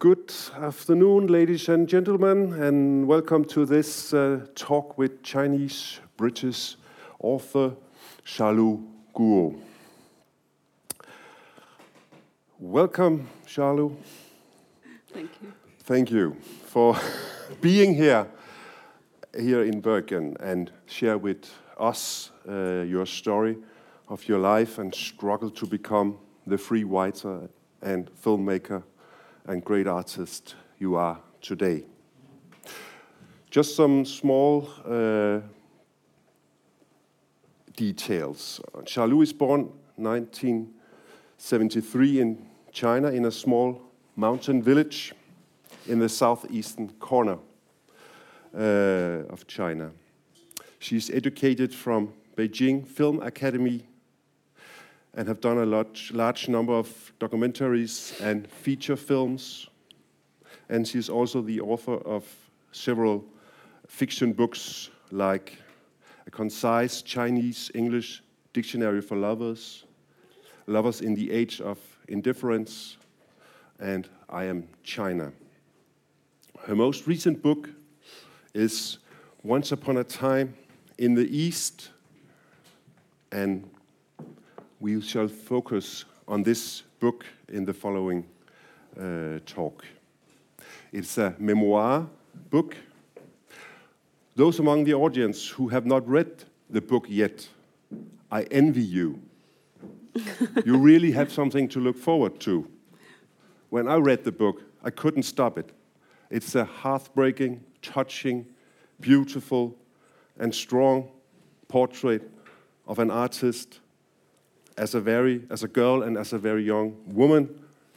Good afternoon, ladies and gentlemen, and welcome to this uh, talk with Chinese British author Xiaolu Guo. Welcome, Xiaolu. Thank you. Thank you for being here, here in Bergen, and share with us uh, your story of your life and struggle to become the free writer and filmmaker and great artist you are today. Just some small uh, details. Xiaolu is born 1973 in China in a small mountain village in the southeastern corner uh, of China. She is educated from Beijing Film Academy and have done a large, large number of documentaries and feature films. And she is also the author of several fiction books like A Concise Chinese English Dictionary for Lovers, Lovers in the Age of Indifference, and I Am China. Her most recent book is Once Upon a Time in the East, and we shall focus on this book in the following uh, talk. It's a memoir book. Those among the audience who have not read the book yet, I envy you. you really have something to look forward to. When I read the book, I couldn't stop it. It's a heartbreaking, touching, beautiful, and strong portrait of an artist as a very as a girl and as a very young woman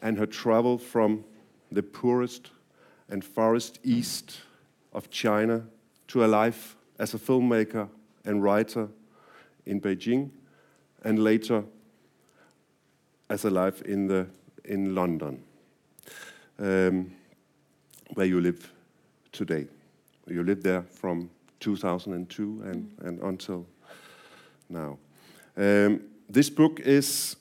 and her travel from the poorest and farthest east of China to a life as a filmmaker and writer in Beijing and later as a life in the in London um, where you live today. You lived there from 2002 and, and until now. Um, this book is,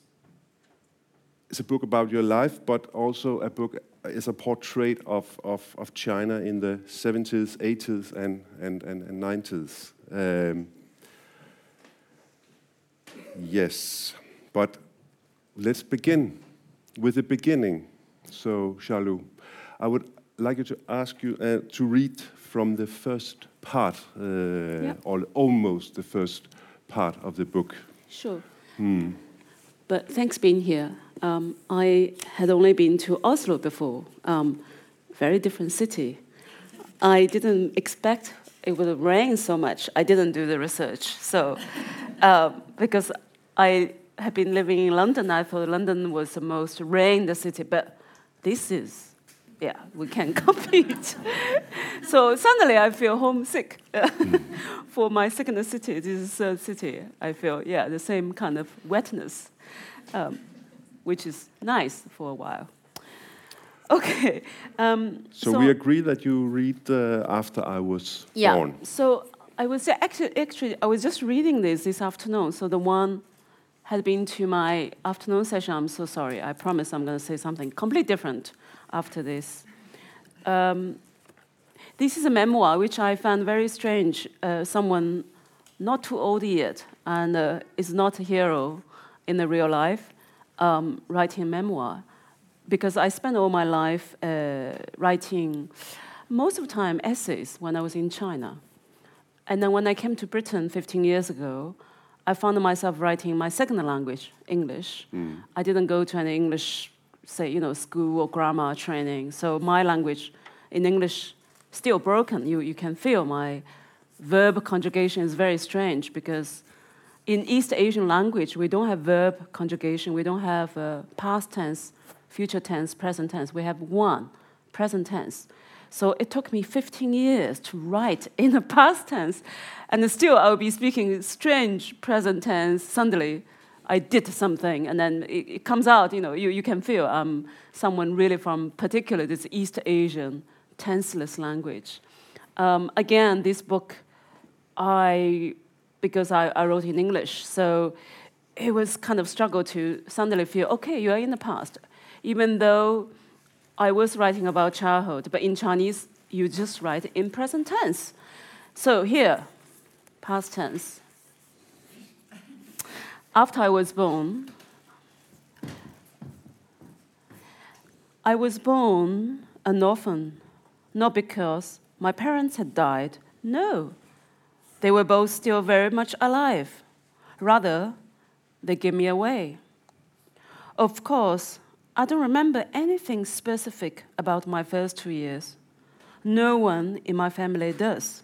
is a book about your life, but also a book is a portrait of, of, of China in the 70s, 80s, and, and, and, and 90s. Um, yes, but let's begin with the beginning. So, Xiaolu, I would like you to ask you uh, to read from the first part, uh, or almost the first part of the book. Sure. But thanks being here. Um, I had only been to Oslo before, um, very different city. I didn't expect it would rain so much. I didn't do the research. So, uh, because I had been living in London, I thought London was the most rained city, but this is yeah, we can compete. so suddenly I feel homesick for my second city. This is third city. I feel yeah the same kind of wetness, um, which is nice for a while. Okay. Um, so, so, we agree that you read uh, after I was yeah, born. So I was actually actually I was just reading this this afternoon. So the one had been to my afternoon session. I'm so sorry. I promise I'm going to say something completely different after this. Um, this is a memoir which I found very strange. Uh, someone not too old yet and uh, is not a hero in the real life um, writing a memoir because I spent all my life uh, writing most of the time essays when I was in China. And then when I came to Britain 15 years ago, I found myself writing my second language, English. Mm. I didn't go to an English say, you know, school or grammar training. So my language in English still broken. You, you can feel my verb conjugation is very strange because in East Asian language, we don't have verb conjugation. We don't have uh, past tense, future tense, present tense. We have one, present tense. So it took me 15 years to write in the past tense. And still, I'll be speaking strange present tense suddenly I did something, and then it, it, comes out. You know, you, you can feel um, someone really from particularly this East Asian tenseless language. Um, again, this book, I because I, I wrote in English, so it was kind of struggle to suddenly feel okay. You are in the past, even though I was writing about childhood, but in Chinese, you just write in present tense. So here, past tense. After I was born, I was born an orphan, not because my parents had died. No, they were both still very much alive. Rather, they gave me away. Of course, I don't remember anything specific about my first two years. No one in my family does.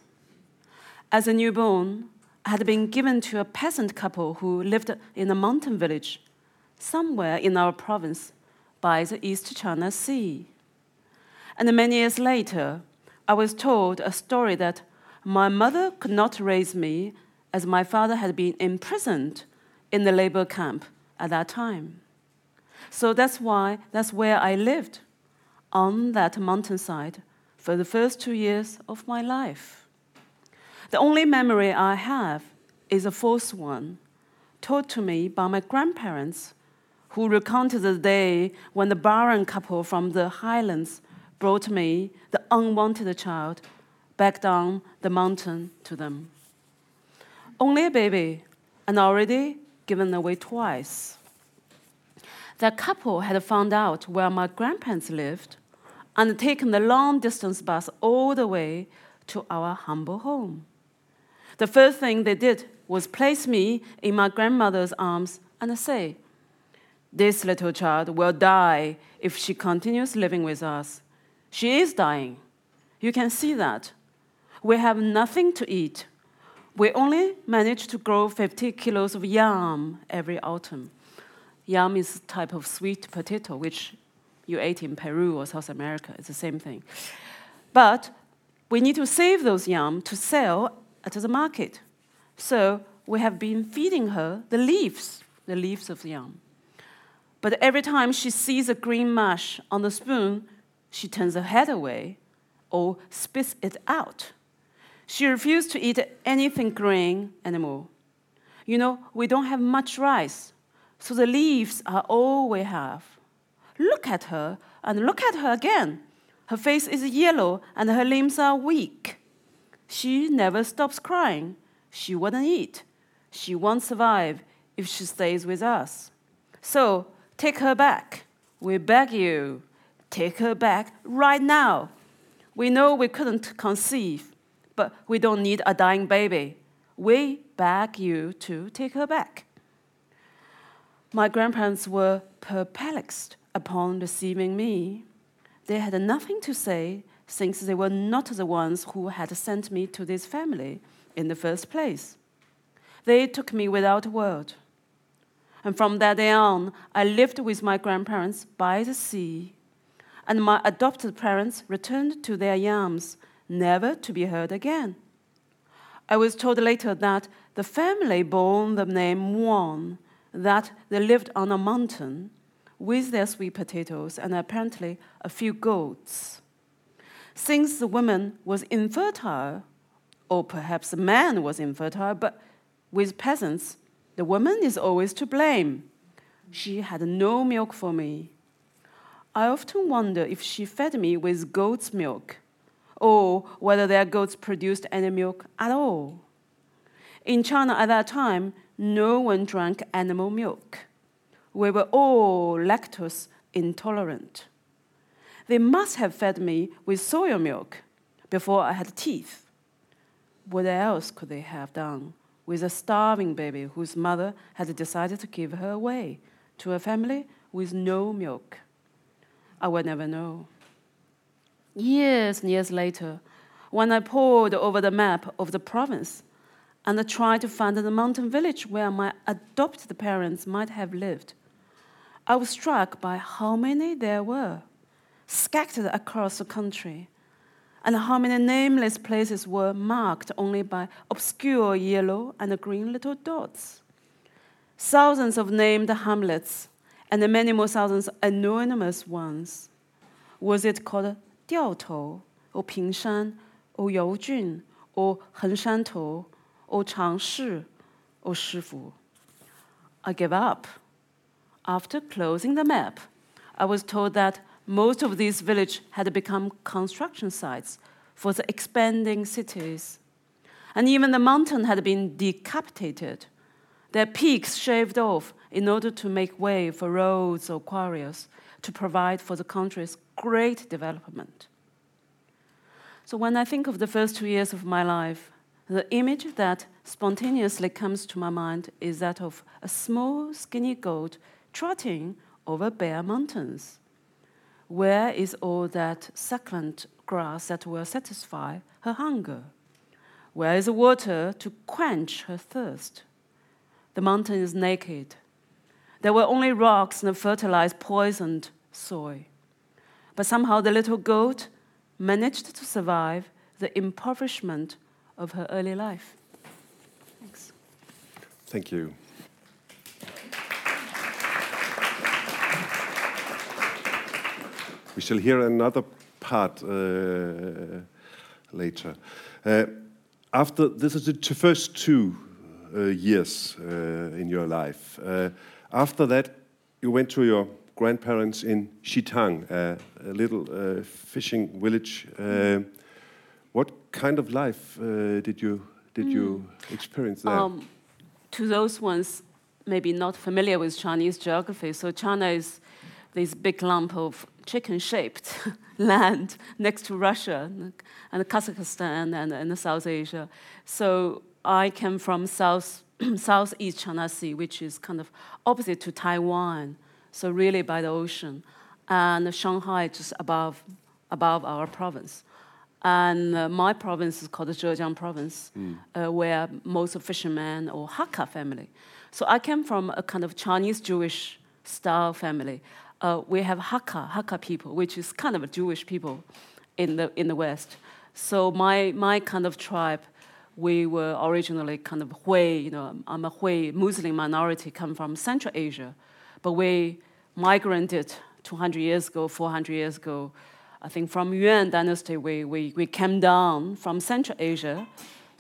As a newborn, had been given to a peasant couple who lived in a mountain village somewhere in our province by the East China Sea. And many years later, I was told a story that my mother could not raise me as my father had been imprisoned in the labor camp at that time. So that's why that's where I lived on that mountainside for the first two years of my life. The only memory I have is a false one, told to me by my grandparents, who recounted the day when the barren couple from the highlands brought me, the unwanted child, back down the mountain to them. Only a baby, and already given away twice. The couple had found out where my grandparents lived and taken the long distance bus all the way to our humble home. The first thing they did was place me in my grandmother's arms and say, This little child will die if she continues living with us. She is dying. You can see that. We have nothing to eat. We only manage to grow 50 kilos of yam every autumn. Yam is a type of sweet potato, which you ate in Peru or South America. It's the same thing. But we need to save those yam to sell at the market. So we have been feeding her the leaves, the leaves of the yam. But every time she sees a green mush on the spoon, she turns her head away or spits it out. She refused to eat anything green anymore. You know, we don't have much rice, so the leaves are all we have. Look at her and look at her again. Her face is yellow and her limbs are weak. She never stops crying. She wouldn't eat. She won't survive if she stays with us. So take her back. We beg you, take her back right now. We know we couldn't conceive, but we don't need a dying baby. We beg you to take her back. My grandparents were perplexed upon receiving me. They had nothing to say since they were not the ones who had sent me to this family in the first place. They took me without a word. And from that day on, I lived with my grandparents by the sea. And my adopted parents returned to their yams, never to be heard again. I was told later that the family bore the name Wang, that they lived on a mountain with their sweet potatoes and apparently a few goats. Since the woman was infertile, or perhaps the man was infertile, but with peasants, the woman is always to blame. She had no milk for me. I often wonder if she fed me with goat's milk, or whether their goats produced any milk at all. In China at that time, no one drank animal milk. We were all lactose intolerant. They must have fed me with soya milk before I had teeth. What else could they have done with a starving baby whose mother had decided to give her away to a family with no milk? I will never know. Years and years later, when I pored over the map of the province and tried to find the mountain village where my adopted parents might have lived, I was struck by how many there were, scattered across the country, and how many nameless places were marked only by obscure yellow and green little dots. Thousands of named hamlets and many more thousands anonymous ones. Was it called Diaotou, or Pingshan, or Youjun, or Hengshantou, or Changshi, or Shifu? I gave up. After closing the map, I was told that most of these villages had become construction sites for the expanding cities. And even the mountain had been decapitated, their peaks shaved off in order to make way for roads or quarries to provide for the country's great development. So when I think of the first two years of my life, the image that spontaneously comes to my mind is that of a small, skinny goat trotting over bare mountains. Where is all that succulent grass that will satisfy her hunger? Where is the water to quench her thirst? The mountain is naked. There were only rocks and fertilized, poisoned soil. But somehow the little goat managed to survive the impoverishment of her early life. Thanks. Thank you. We shall hear another part uh, later. Uh, after this is the first two uh, years uh, in your life. Uh, after that, you went to your grandparents in Shitang, a little uh, fishing village. what kind of life did you did mm. you hmm. experience there? Um, to those ones maybe not familiar with Chinese geography, so China is this big lump of chicken-shaped land next to Russia and Kazakhstan and, and South Asia. So I came from south, southeast China Sea, which is kind of opposite to Taiwan, so really by the ocean, and Shanghai just above, above our province. And uh, my province is called the Zhejiang province, mm. uh, where most of fishermen or Hakka family. So I came from a kind of Chinese Jewish style family. Uh, we have Hakka, Hakka people, which is kind of a Jewish people in the, in the West. So my, my kind of tribe we were originally kind of Hui, you know, I'm a Hui Muslim minority, come from Central Asia, but we migrated 200 years ago, 400 years ago. I think from Yuan dynasty, we, we, we came down from Central Asia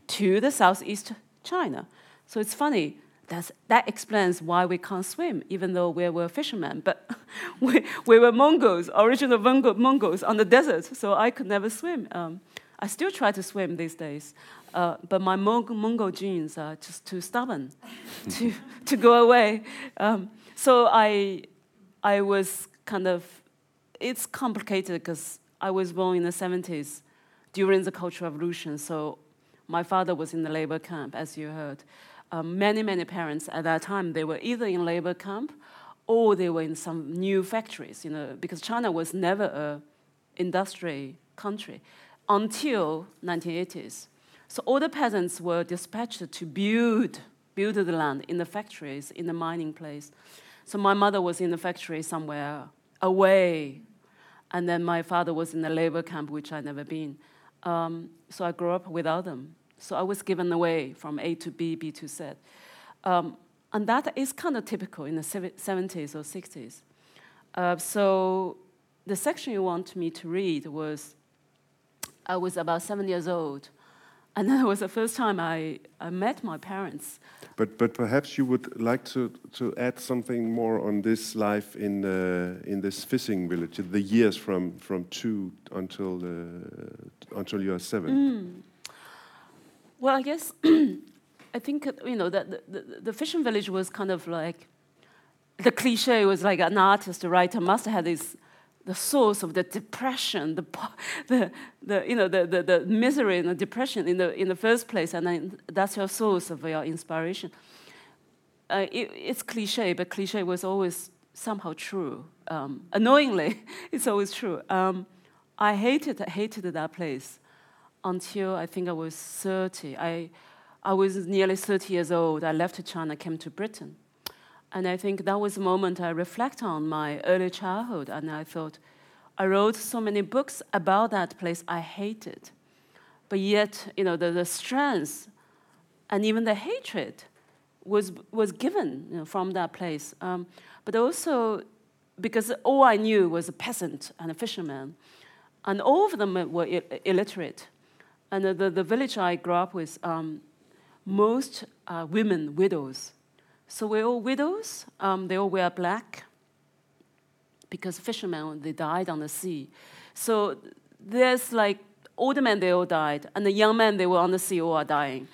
to the Southeast China. So it's funny, that's, that explains why we can't swim, even though we were fishermen. But we, we were Mongols, original Mongols on the desert, so I could never swim. Um, I still try to swim these days. Uh, but my Mongol genes are just too stubborn to, to go away. Um, so I, I was kind of, it's complicated because I was born in the 70s during the Cultural Revolution. So my father was in the labor camp, as you heard. Um, many, many parents at that time, they were either in labor camp or they were in some new factories, you know, because China was never a industry country until 1980s. So all the peasants were dispatched to build, build the land in the factories, in the mining place. So my mother was in the factory somewhere away, and then my father was in the labor camp, which I'd never been. Um, so I grew up without them. So I was given away from A to B, B to Z. Um, and that is kind of typical in the 70s or 60s. Uh, so the section you want me to read was I was about seven years old and that was the first time I, I met my parents. But, but perhaps you would like to, to add something more on this life in, uh, in this fishing village, the years from, from two until, uh, until you are seven. Mm. Well, I guess I think you know that the, the, the, fishing village was kind of like the cliche was like an artist, a writer must have this the source of the depression, the, the, the, you know, the, the, the misery and the depression in the, in the first place, and then that's your source of your inspiration. Uh, it, it's cliche, but cliche was always somehow true. Um, annoyingly, it's always true. Um, I hated, hated that place until I think I was 30. I, I was nearly 30 years old. I left China, came to Britain. And I think that was the moment I reflect on my early childhood. And I thought, I wrote so many books about that place I hated. But yet, you know, the, the strength and even the hatred was, was given you know, from that place. Um, but also, because all I knew was a peasant and a fisherman, and all of them were Ill illiterate. And the, the, the, village I grew up with, um, most uh, women, widows, so we're all widows. Um, they all wear black. because fishermen they died on the sea. So there's like older men they all died, and the young men they were on the sea all are dying.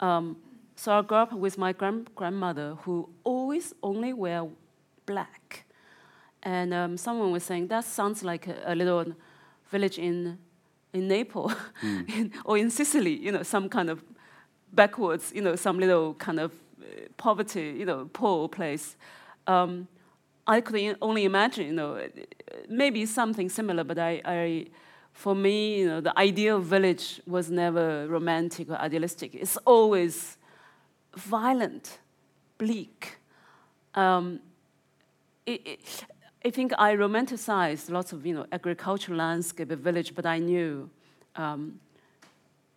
Um, so I grew up with my grand- grandmother who always only wear black. And um, someone was saying that sounds like a, a little village in in Naples mm. in, or in Sicily, you know, some kind of backwards, you know, some little kind of uh, poverty, you know, poor place. Um, I could only imagine, you know, maybe something similar, but I, I, for me, you know, the ideal village was never romantic or idealistic. It's always violent, bleak. Um, it, it, I think I romanticized lots of, you know, agricultural landscape, a village, but I knew um,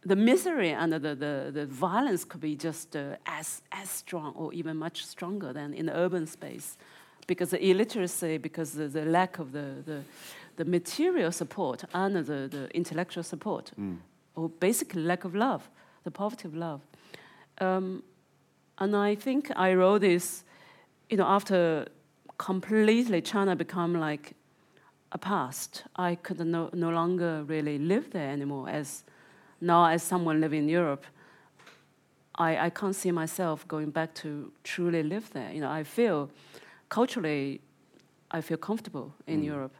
the misery and the, the, the violence could be just uh, as, as strong or even much stronger than in the urban space because the illiteracy, because the, the lack of the, the, the, material support and the, the intellectual support, mm. or basically lack of love, the poverty of love. Um, and I think I wrote this, you know, after completely China become like a past. I could no, no longer really live there anymore. As now, as someone living in Europe, I, I can't see myself going back to truly live there. You know, I feel culturally, I feel comfortable in mm. Europe.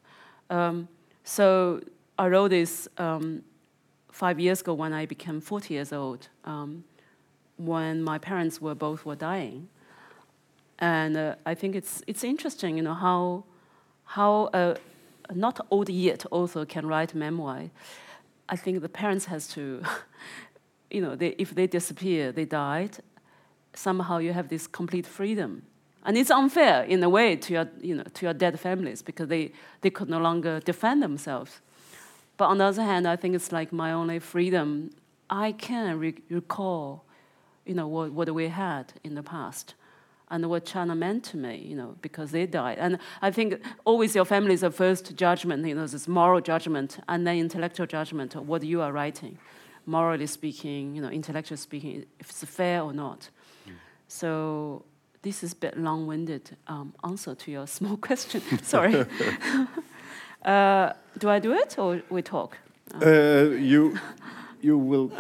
Um, so I wrote this um, five years ago when I became 40 years old, um, when my parents were both were dying. And uh, I think it's, it's interesting, you know, how, how a not old yet author can write memoir. I think the parents has to, you know, they, if they disappear, they died, somehow you have this complete freedom and it's unfair in a way to your, you know, to your dead families because they, they could no longer defend themselves. But on the other hand, I think it's like my only freedom. I can re- recall, you know, what, what we had in the past and what China meant to me, you know, because they died. And I think always your family is the first judgment, you know, this moral judgment and then intellectual judgment of what you are writing, morally speaking, you know, intellectually speaking, if it's fair or not. Mm. So this is a bit long-winded um, answer to your small question. Sorry. uh, do I do it or we talk? Uh, you, you will.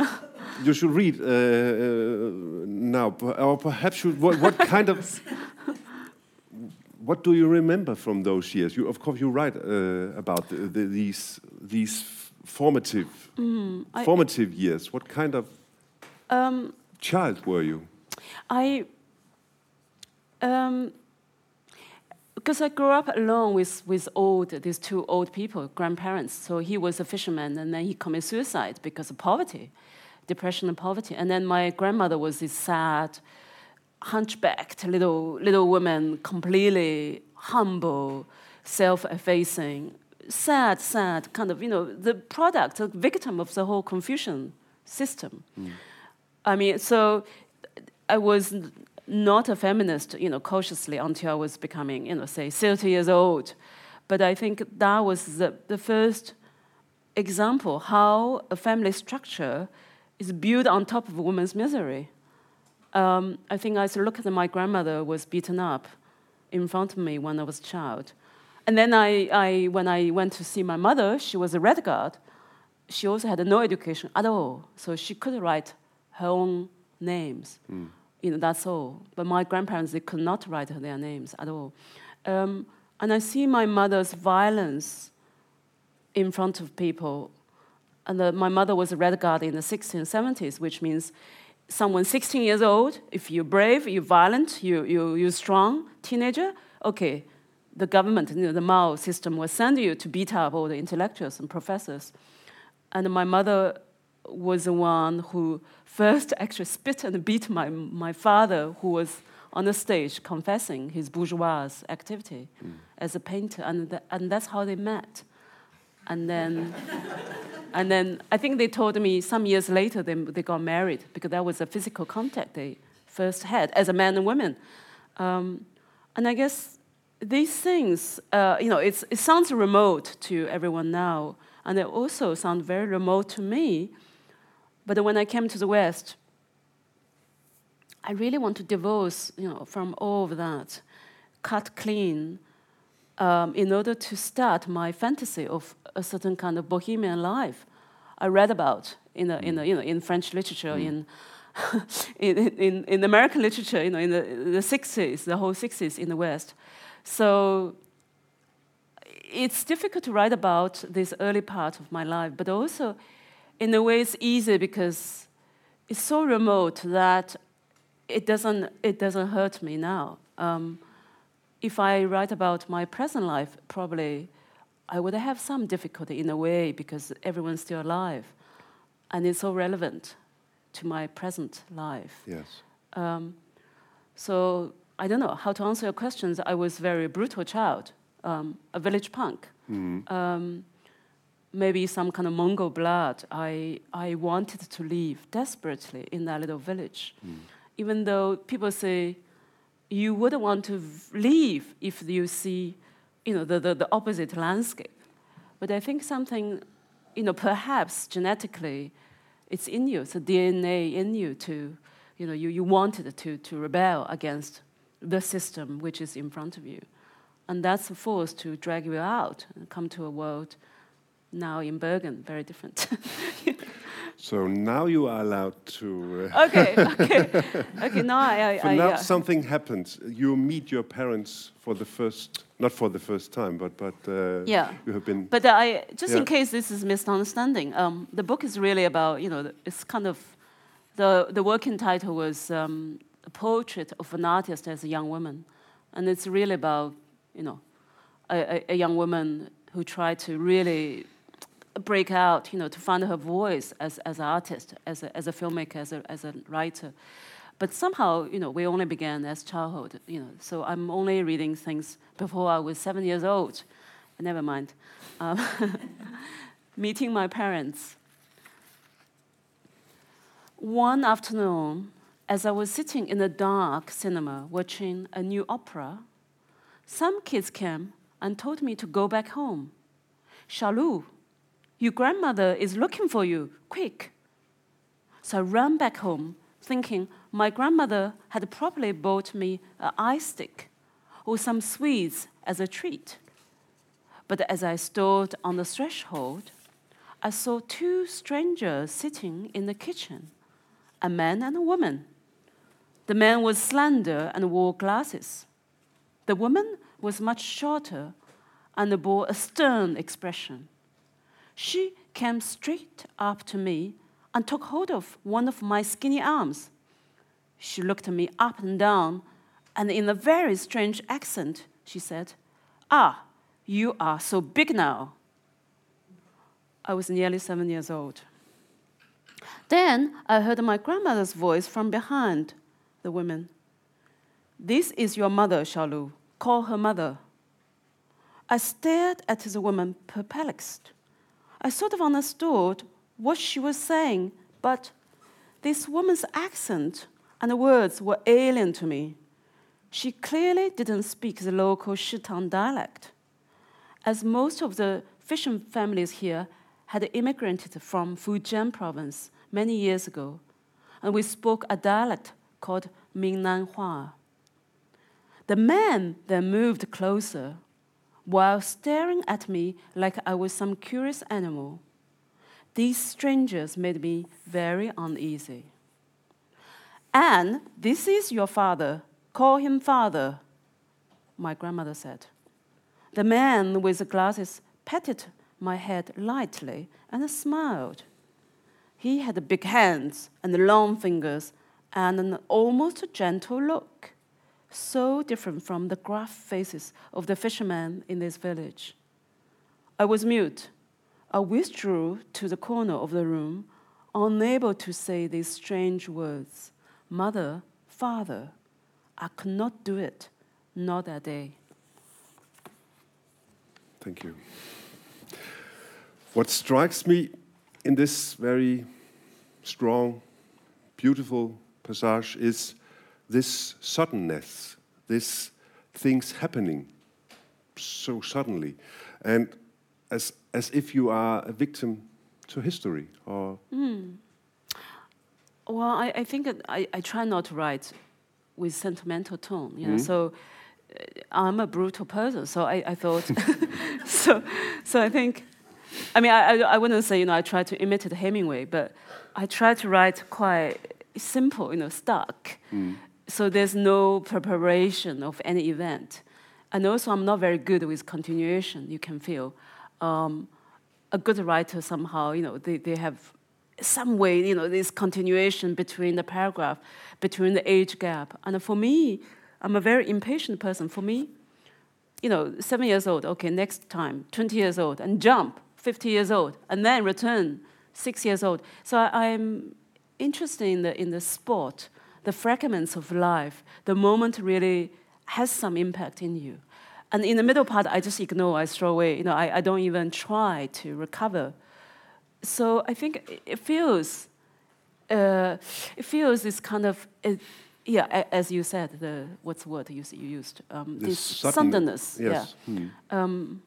You should read uh, uh now, or perhaps you, what, what kind of. What do you remember from those years? You, of course, you write uh, about the, the, these these formative mm, formative years. What kind of um, child were you? I um, because I grew up alone with, with old, these two old people, grandparents. So he was a fisherman, and then he committed suicide because of poverty, depression and poverty. And then my grandmother was this sad, hunchbacked little little woman, completely humble, self-effacing, sad, sad, kind of you know the product, the victim of the whole Confucian system. Mm. I mean, so I was not a feminist, you know, cautiously until I was becoming, you know, say 30 years old. But I think that was the, the first example how a family structure is built on top of a woman's misery. Um, I think I look at my grandmother was beaten up in front of me when I was a child. And then I, I, when I went to see my mother, she was a red guard. She also had no education at all, so she could write her own names. Mm you know, that's all. But my grandparents, they could not write their names at all. Um, and I see my mother's violence in front of people. And the, my mother was a red guard in the 1670s, which means someone 16 years old, if you're brave, you're violent, you, you, you're strong, teenager, okay, the government, you know, the Mao system will send you to beat up all the intellectuals and professors. And my mother was the one who first actually spit and beat my, my father, who was on the stage confessing his bourgeois activity mm. as a painter, and, and that's how they met. And then, and then I think they told me some years later they, they got married because that was a physical contact they first had as a man and woman. Um, and I guess these things, uh, you know, it sounds remote to everyone now, and they also sound very remote to me but when I came to the West, I really want to divorce, you know, from all of that, cut clean, um, in order to start my fantasy of a certain kind of bohemian life I read about in, a, in, a, you know, in French literature, in, in, in, in American literature, you know, in the, the 60s, the whole 60s in the West. So it's difficult to write about this early part of my life, but also, in a way, it's easy because it's so remote that it doesn't, it doesn't hurt me now. Um, if I write about my present life, probably I would have some difficulty in a way because everyone's still alive, and it's so relevant to my present life. Yes. Um, so I don't know how to answer your questions. I was a very brutal child, um, a village punk. Mm. Um, maybe some kind of Mongol blood. I, I wanted to live desperately in that little village. Mm. Even though people say you wouldn't want to leave if you see you know, the, the, the opposite landscape. But I think something, you know, perhaps genetically, it's in you, it's a DNA in you to, you know, you, you wanted to, to rebel against the system which is in front of you. And that's a force to drag you out and come to a world now in Bergen, very different. so now you are allowed to. Uh okay, okay, okay. Now I. I, so I, now yeah. something happens. You meet your parents for the first, not for the first time, but but uh, yeah. you have been. But I just Yeah. in case this is misunderstanding, um, the book is really about you know it's kind of the the working title was um, a portrait of an artist as a young woman, and it's really about you know a, a, a young woman who tried to really break out, you know, to find her voice as, as an artist, as a, as a filmmaker, as a, as a writer. But somehow, you know, we only began as childhood, you know. So I'm only reading things before I was seven years old. Never mind. Um, meeting my parents. One afternoon, as I was sitting in a dark cinema watching a new opera, some kids came and told me to go back home. Xiaolu, your grandmother is looking for you, quick. So I ran back home, thinking my grandmother had probably bought me an ice stick or some sweets as a treat. But as I stood on the threshold, I saw two strangers sitting in the kitchen a man and a woman. The man was slender and wore glasses. The woman was much shorter and bore a stern expression. She came straight up to me and took hold of one of my skinny arms. She looked at me up and down, and in a very strange accent, she said, Ah, you are so big now. I was nearly seven years old. Then I heard my grandmother's voice from behind the women. This is your mother, Xiaolu. Call her mother. I stared at the woman, perplexed. I sort of understood what she was saying, but this woman's accent and words were alien to me. She clearly didn't speak the local Shitang dialect. As most of the fishing families here had immigrated from Fujian province many years ago, and we spoke a dialect called Minnanhua. The man then moved closer while staring at me like I was some curious animal. These strangers made me very uneasy. And this is your father. Call him father, my grandmother said. The man with the glasses patted my head lightly and smiled. He had big hands and long fingers and an almost gentle look so different from the gruff faces of the fishermen in this village. I was mute. I withdrew to the corner of the room, unable to say these strange words Mother, Father. I could not do it, not that day. Thank you. What strikes me in this very strong, beautiful passage is this suddenness, this things happening so suddenly, and as as if you are a victim to history or. Mm. Well, I, I think I, I try not to write with sentimental tone. You know, Mm. so I'm a brutal person, so I, I thought, so, so I think, I mean, I, I, wouldn't say, you know, I try to imitate Hemingway, but I try to write quite simple, you know, stuck. Mm. So there's no preparation of any event. And also, I'm not very good with continuation, you can feel. Um, a good writer somehow, you know, they, they have some way, you know, this continuation between the paragraph, between the age gap. And for me, I'm a very impatient person. For me, you know, seven years old, okay, next time, 20 years old, and jump, 50 years old, and then return, six years old. So I, am interested in the, in the sport, the fragments of life. The moment really has some impact in you. And in the middle part, I just ignore, I throw away. You know, I, I don't even try to recover. So I think it feels, uh, it feels this kind of, uh, yeah, as you said, the what's the word you, you used? Um, this, this suddenness. Yes. Yeah. Hmm. Um,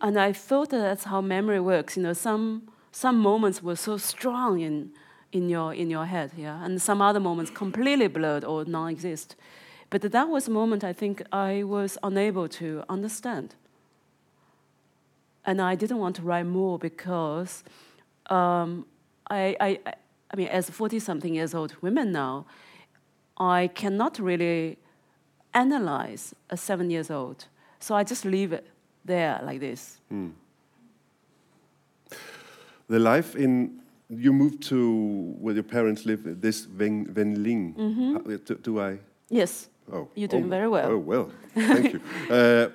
and I thought that that's how memory works. You know, some some moments were so strong in in your in your head, yeah, and some other moments completely blurred or non-exist. But that was a moment I think I was unable to understand. And I didn't want to write more because um, I, I, I mean, as 40 something years old women now, I cannot really analyze a seven years old. So I just leave it there like this. Mm. The life in you moved to where your parents live. This Ven, Venling. Mm -hmm. do, do, I? Yes. Oh, you're doing oh, very well. Oh well, thank you. Uh,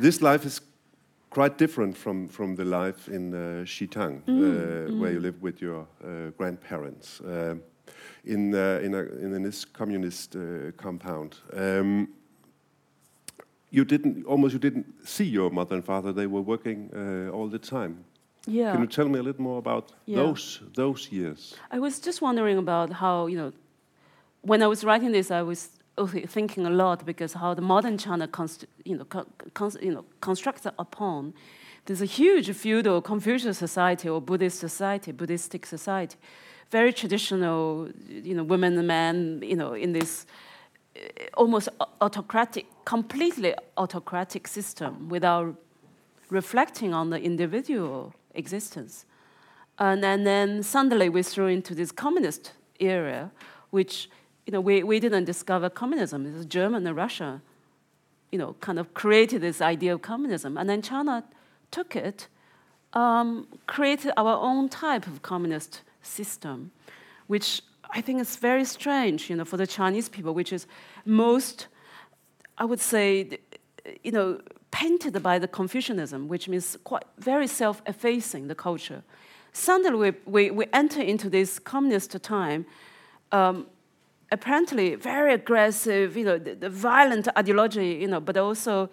this life is quite different from, from the life in uh, Shitang, mm, uh, mm. where you live with your uh, grandparents uh, in uh, in, a, in this communist uh, compound. Um, you didn't almost you didn't see your mother and father; they were working all the time. Yeah. Can you tell me a little more about yeah. those those years? I was just wondering about how you know when I was writing this, I was thinking a lot because how the modern China const, you know, you know, constructs upon there's a huge feudal Confucian society or Buddhist society, Buddhistic society, very traditional, you know, women and men, you know, in this eh, almost autocratic, completely autocratic system without reflecting on the individual existence. And, and then suddenly we threw into this communist era, which you know, we, we didn't discover communism. It was Germany and Russia, you know, kind of created this idea of communism. And then China took it, um, created our own type of communist system, which I think is very strange, you know, for the Chinese people, which is most, I would say, you know, painted by the Confucianism, which means quite very self-effacing the culture. Suddenly, we, we, we enter into this communist time. Um, apparently very aggressive, you know, the, the, violent ideology, you know, but also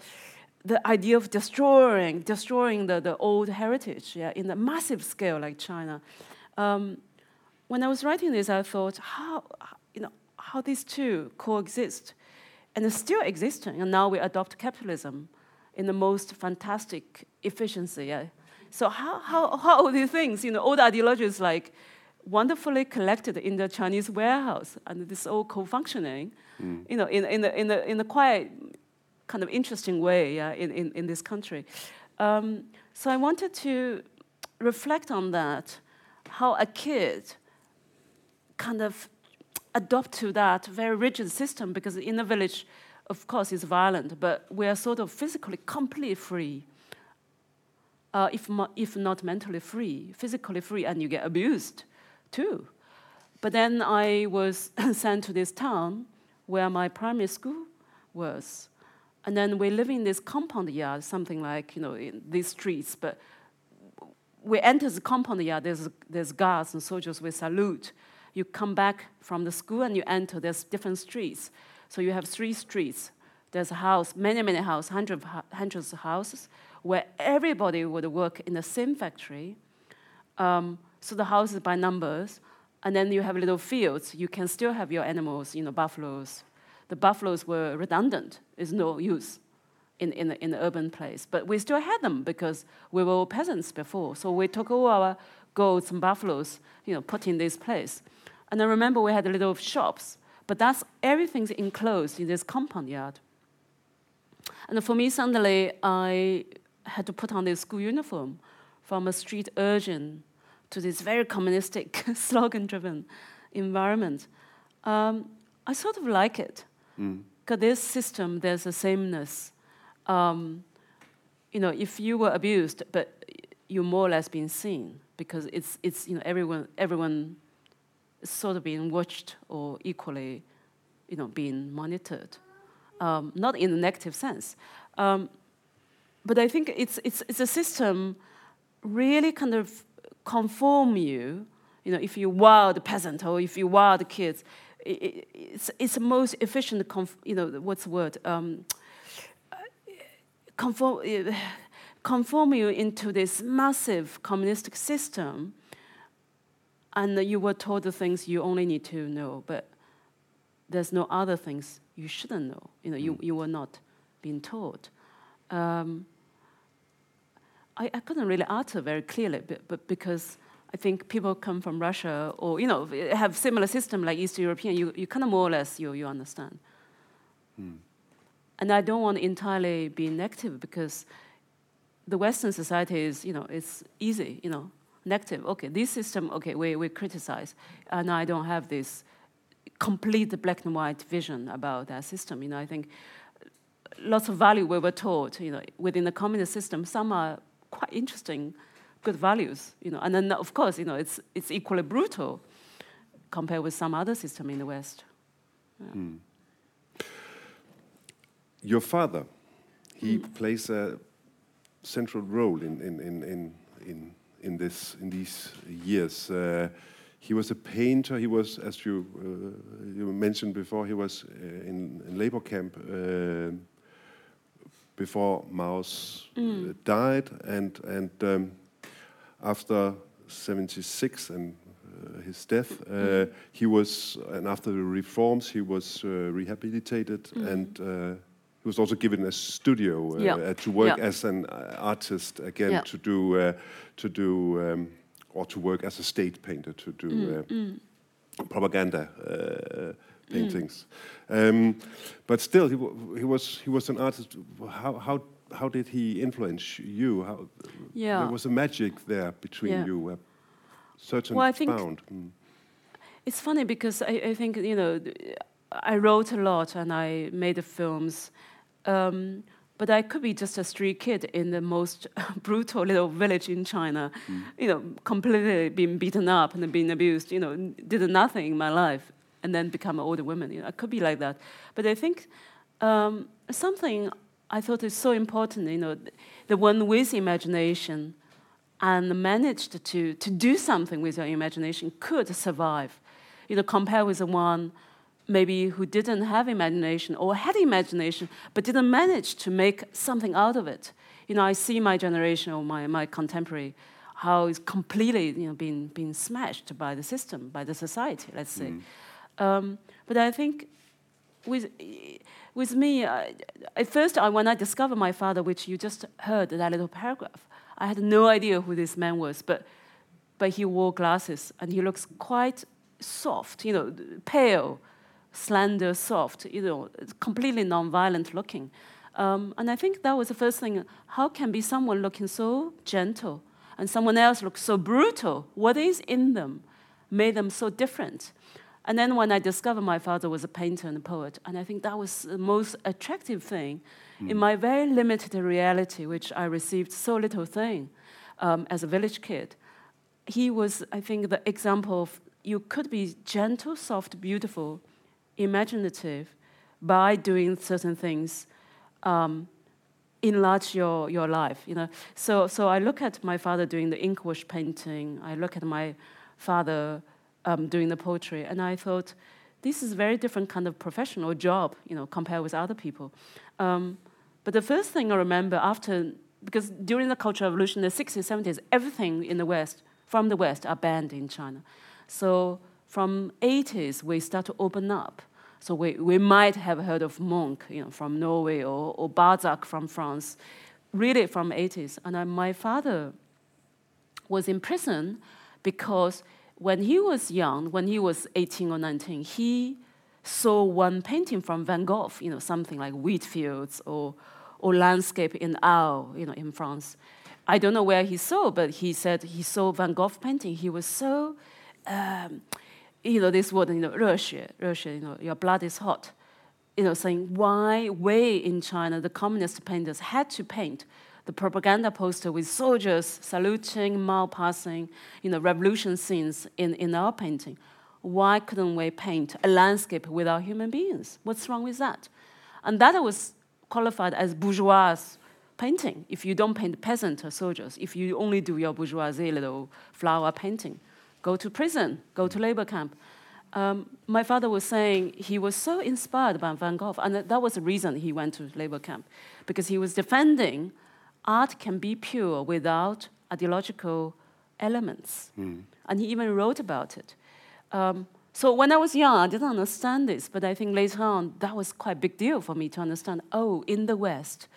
the idea of destroying, destroying the, the old heritage, yeah, in a massive scale like China. Um, when I was writing this, I thought, how, you know, how these two coexist, and still existing, and now we adopt capitalism in the most fantastic efficiency. Yeah. So how, how, how are these things, you know, old ideologies like wonderfully collected in the Chinese warehouse, and this all co-functioning, mm. you know, in, in, the, in, the, in a quite kind of interesting way yeah, in, in, in this country. Um, so I wanted to reflect on that, how a kid kind of adopt to that very rigid system, because in the village, of course, it's violent, but we are sort of physically completely free. Uh, if, if not mentally free, physically free, and you get abused too. But then I was sent to this town where my primary school was. And then we live in this compound yard, something like, you know, in these streets. But we enter the compound yard, there's, there's guards and soldiers, we salute. You come back from the school and you enter, there's different streets. So you have three streets. There's a house, many, many houses, hundreds, hundreds of houses, where everybody would work in the same factory. Um, so the houses by numbers, and then you have little fields. You can still have your animals, you know, buffaloes. The buffaloes were redundant. It's no use in, in, in the urban place. But we still had them because we were peasants before. So we took all our goats and buffaloes, you know, put in this place. And I remember we had a little shops, but that's everything's enclosed in this compound yard. And for me, suddenly, I had to put on this school uniform from a street urchin to this very communistic, slogan driven environment. Um, I sort of like it. Because mm. this system, there's a sameness. Um, you know, if you were abused, but you're more or less being seen because it's, it's you know, everyone, everyone sort of being watched or equally, you know, being monitored. Um, not in a negative sense. Um, but I think it's, it's, it's a system really kind of conform you, you know, if you were the peasant or if you were the kids, it, it's, it's the most efficient, conf, you know, what's the word? Um, conform, conform you into this massive communistic system, and you were told the things you only need to know, but there's no other things you shouldn't know. You know, you, you were not being told. Um, I, I couldn't really answer very clearly, but, but because I think people come from Russia or you know have similar system like East European, you, you kind of more or less you, you understand. Hmm. And I don't want to entirely be negative because the Western society is you know it's easy you know negative. Okay, this system okay we, we criticize, and I don't have this complete black and white vision about that system. You know I think lots of value we were taught you know within the communist system. Some are quite interesting, good values, you know. And then, of course, you know, it's, it's equally brutal compared with some other system in the West. Yeah. Mm. Your father, he mm. plays a central role in, in, in, in, in, in, this, in these years. Uh, he was a painter. He was, as you, uh, you mentioned before, he was uh, in, in labor camp before Mao's uh, mm. died, and and um, after 76 and uh, his death, uh, mm. he was, and after the reforms, he was uh, rehabilitated mm. and uh, he was also given a studio uh, to work as an artist again to do to do um, or to work as a state painter to do mm, mm. propaganda paintings. Mm. Um, but still, he, he, was he was an artist. How how how did he influence you? How, yeah. there was a magic there between yeah. you, a certain well, I think bound. Mm. It's funny because I, I, think you know I wrote a lot and I made the films. Um, but I could be just a street kid in the most brutal little village in China, mm. you know, completely being beaten up and being abused, you know, did nothing in my life and then become an older woman. You know, I could be like that. But I think um, something I thought is so important, you know, the one with imagination and managed to, to do something with your imagination could survive. You know, compared with the one maybe who didn't have imagination or had imagination but didn't manage to make something out of it. You know, I see my generation or my, my contemporary how it's completely you know, being, being smashed by the system, by the society, let's say. Mm. Um, but I think with, with me, uh, at first, I, when I discovered my father, which you just heard that little paragraph, I had no idea who this man was, but, but he wore glasses and he looks quite soft, you know, pale, slender, soft, you know, completely non-violent looking. Um, and I think that was the first thing. How can be someone looking so gentle and someone else look so brutal? What is in them made them so different? And then when I discovered my father was a painter and a poet, and I think that was the most attractive thing mm. in my very limited reality, which I received so little thing um, as a village kid. He was, I think, the example of you could be gentle, soft, beautiful, imaginative by doing certain things. Um, enlarge your, your life, you know. So, so I look at my father doing the ink wash painting. I look at my father um, doing the poetry, and I thought this is a very different kind of professional job, you know, compared with other people. Um, but the first thing I remember after, because during the Cultural Revolution, the 60s, 70s, everything in the West, from the West, are banned in China. So from 80s, we start to open up. So we, we might have heard of Munch you know, from Norway, or, or Balzac from France, really from 80s. And I, my father was in prison because when he was young, when he was 18 or 19, he saw one painting from Van Gogh, you know, something like wheat fields or, or landscape in Arles, you know, in France. I don't know where he saw, but he said he saw Van Gogh painting. He was so, um, you know, this word, you know, 热血,热血, you know, your blood is hot. You know, saying why we in China, the communist painters had to paint the propaganda poster with soldiers saluting, Mao passing, you know, revolution scenes in, in our painting. Why couldn't we paint a landscape without human beings? What's wrong with that? And that was qualified as bourgeois painting. If you don't paint peasant or soldiers, if you only do your bourgeoisie little flower painting, go to prison, go to labor camp. Um, my father was saying he was so inspired by Van Gogh, and that was the reason he went to labor camp, because he was defending art can be pure without ideological elements. Mm. And he even wrote about it. Um, so when I was young, I didn't understand this, but I think later on, that was quite a big deal for me to understand. Oh, in the West,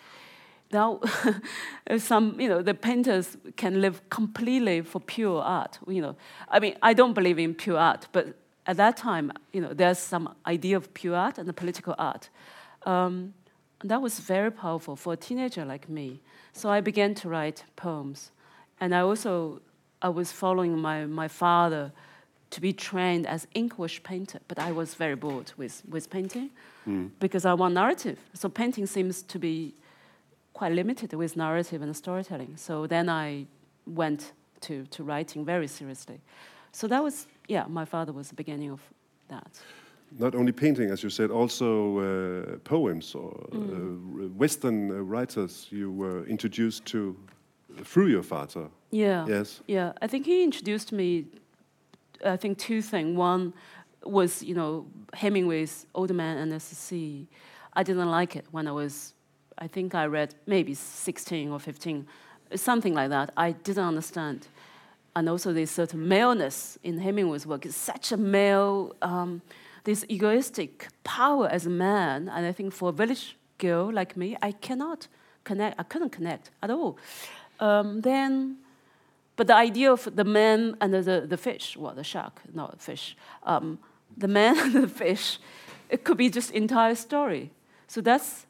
now some, you know, the painters can live completely for pure art. You know, I mean, I don't believe in pure art, but at that time, you know, there's some idea of pure art and the political art. Um, that was very powerful for a teenager like me. So I began to write poems. And I also I was following my, my father to be trained as English painter, but I was very bored with, with painting mm. because I want narrative. So painting seems to be quite limited with narrative and storytelling. So then I went to, to writing very seriously. So that was, yeah, my father was the beginning of that not only painting, as you said, also uh, poems or uh, mm. uh, Western writers you were introduced to through your father. Yeah. Yes. Yeah. I think he introduced me. I think two things. One was you know Hemingway's Old Man and the Sea. I didn't like it when I was. I think I read maybe 16 or 15, something like that. I didn't understand. And also, this certain maleness in Hemingway's work is such a male. Um, this egoistic power as a man, and I think for a village girl like me, I cannot connect. I couldn't connect at all. Um, then, but the idea of the man and the, the, the fish, well, the shark, not fish, um, the man and the fish, it could be just entire story. So that's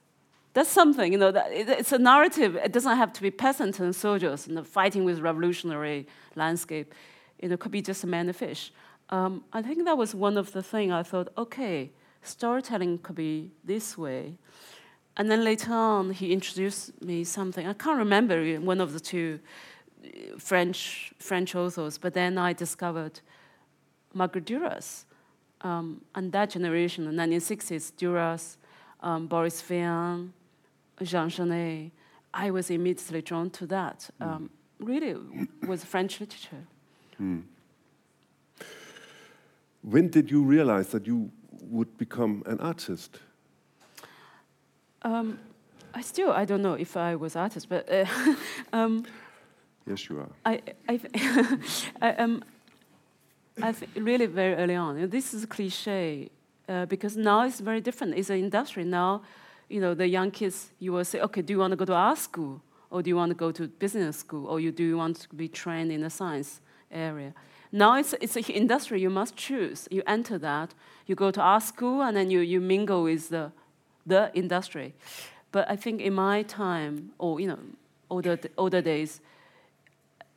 that's something, you know. It's a narrative. It doesn't have to be peasants and soldiers and fighting with revolutionary landscape. You know, it could be just a man and fish. Um, I think that was one of the things I thought, okay, storytelling could be this way. And then later on, he introduced me something. I can't remember one of the two uh, French French authors, but then I discovered Marguerite Duras. Um, and that generation, the 1960s, Duras, um, Boris Vian, Jean Genet, I was immediately drawn to that. Mm. Um, really, was French literature. Mm. When did you realize that you would become an artist? Um, I still I don't know if I was artist, but uh, um, yes, you are. I I, I um, I really very early on. This is a cliche uh, because now it's very different. It's an industry now. You know, the young kids. You will say, okay, do you want to go to art school, or do you want to go to business school, or you do you want to be trained in the science area? Now it's, it's an industry you must choose. You enter that, you go to art school, and then you, you mingle with the, the industry. But I think in my time, or you know, older, older days,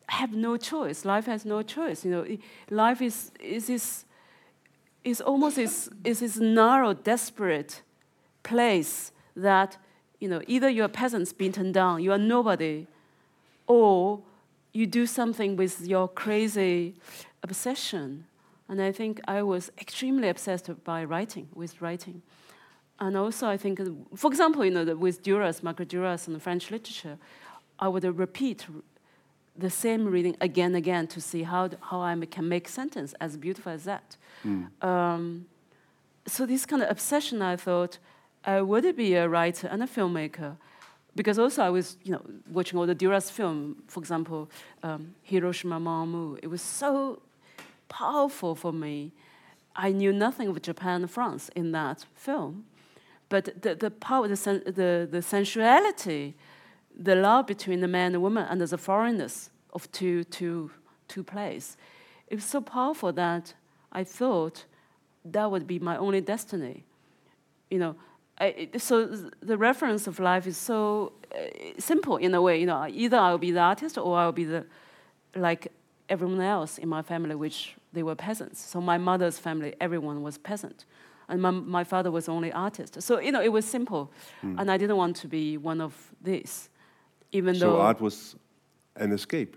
have no choice. Life has no choice. You know, life is, is, is, is almost is, is this narrow, desperate place that you know, either you're peasants beaten down, you are nobody, or you do something with your crazy obsession. And I think I was extremely obsessed by writing, with writing. And also, I think, for example, you know, with Duras, Margaret Duras, and French literature, I would repeat the same reading again and again to see how, how I can make sentence as beautiful as that. Mm. Um, so this kind of obsession, I thought, I would be a writer and a filmmaker because also I was, you know, watching all the Duras film, for example, um, Hiroshima Mon Amour. It was so powerful for me. I knew nothing of Japan and France in that film, but the, the power, the, sen- the, the sensuality, the love between the man and woman and the foreignness of two, two, two places, it was so powerful that I thought that would be my only destiny. You know, so the reference of life is so uh, simple in a way. You know, either I'll be the artist or I'll be the like everyone else in my family, which they were peasants. So my mother's family, everyone was peasant, and my, my father was only artist. So you know, it was simple, mm. and I didn't want to be one of these, even so though. So art was an escape.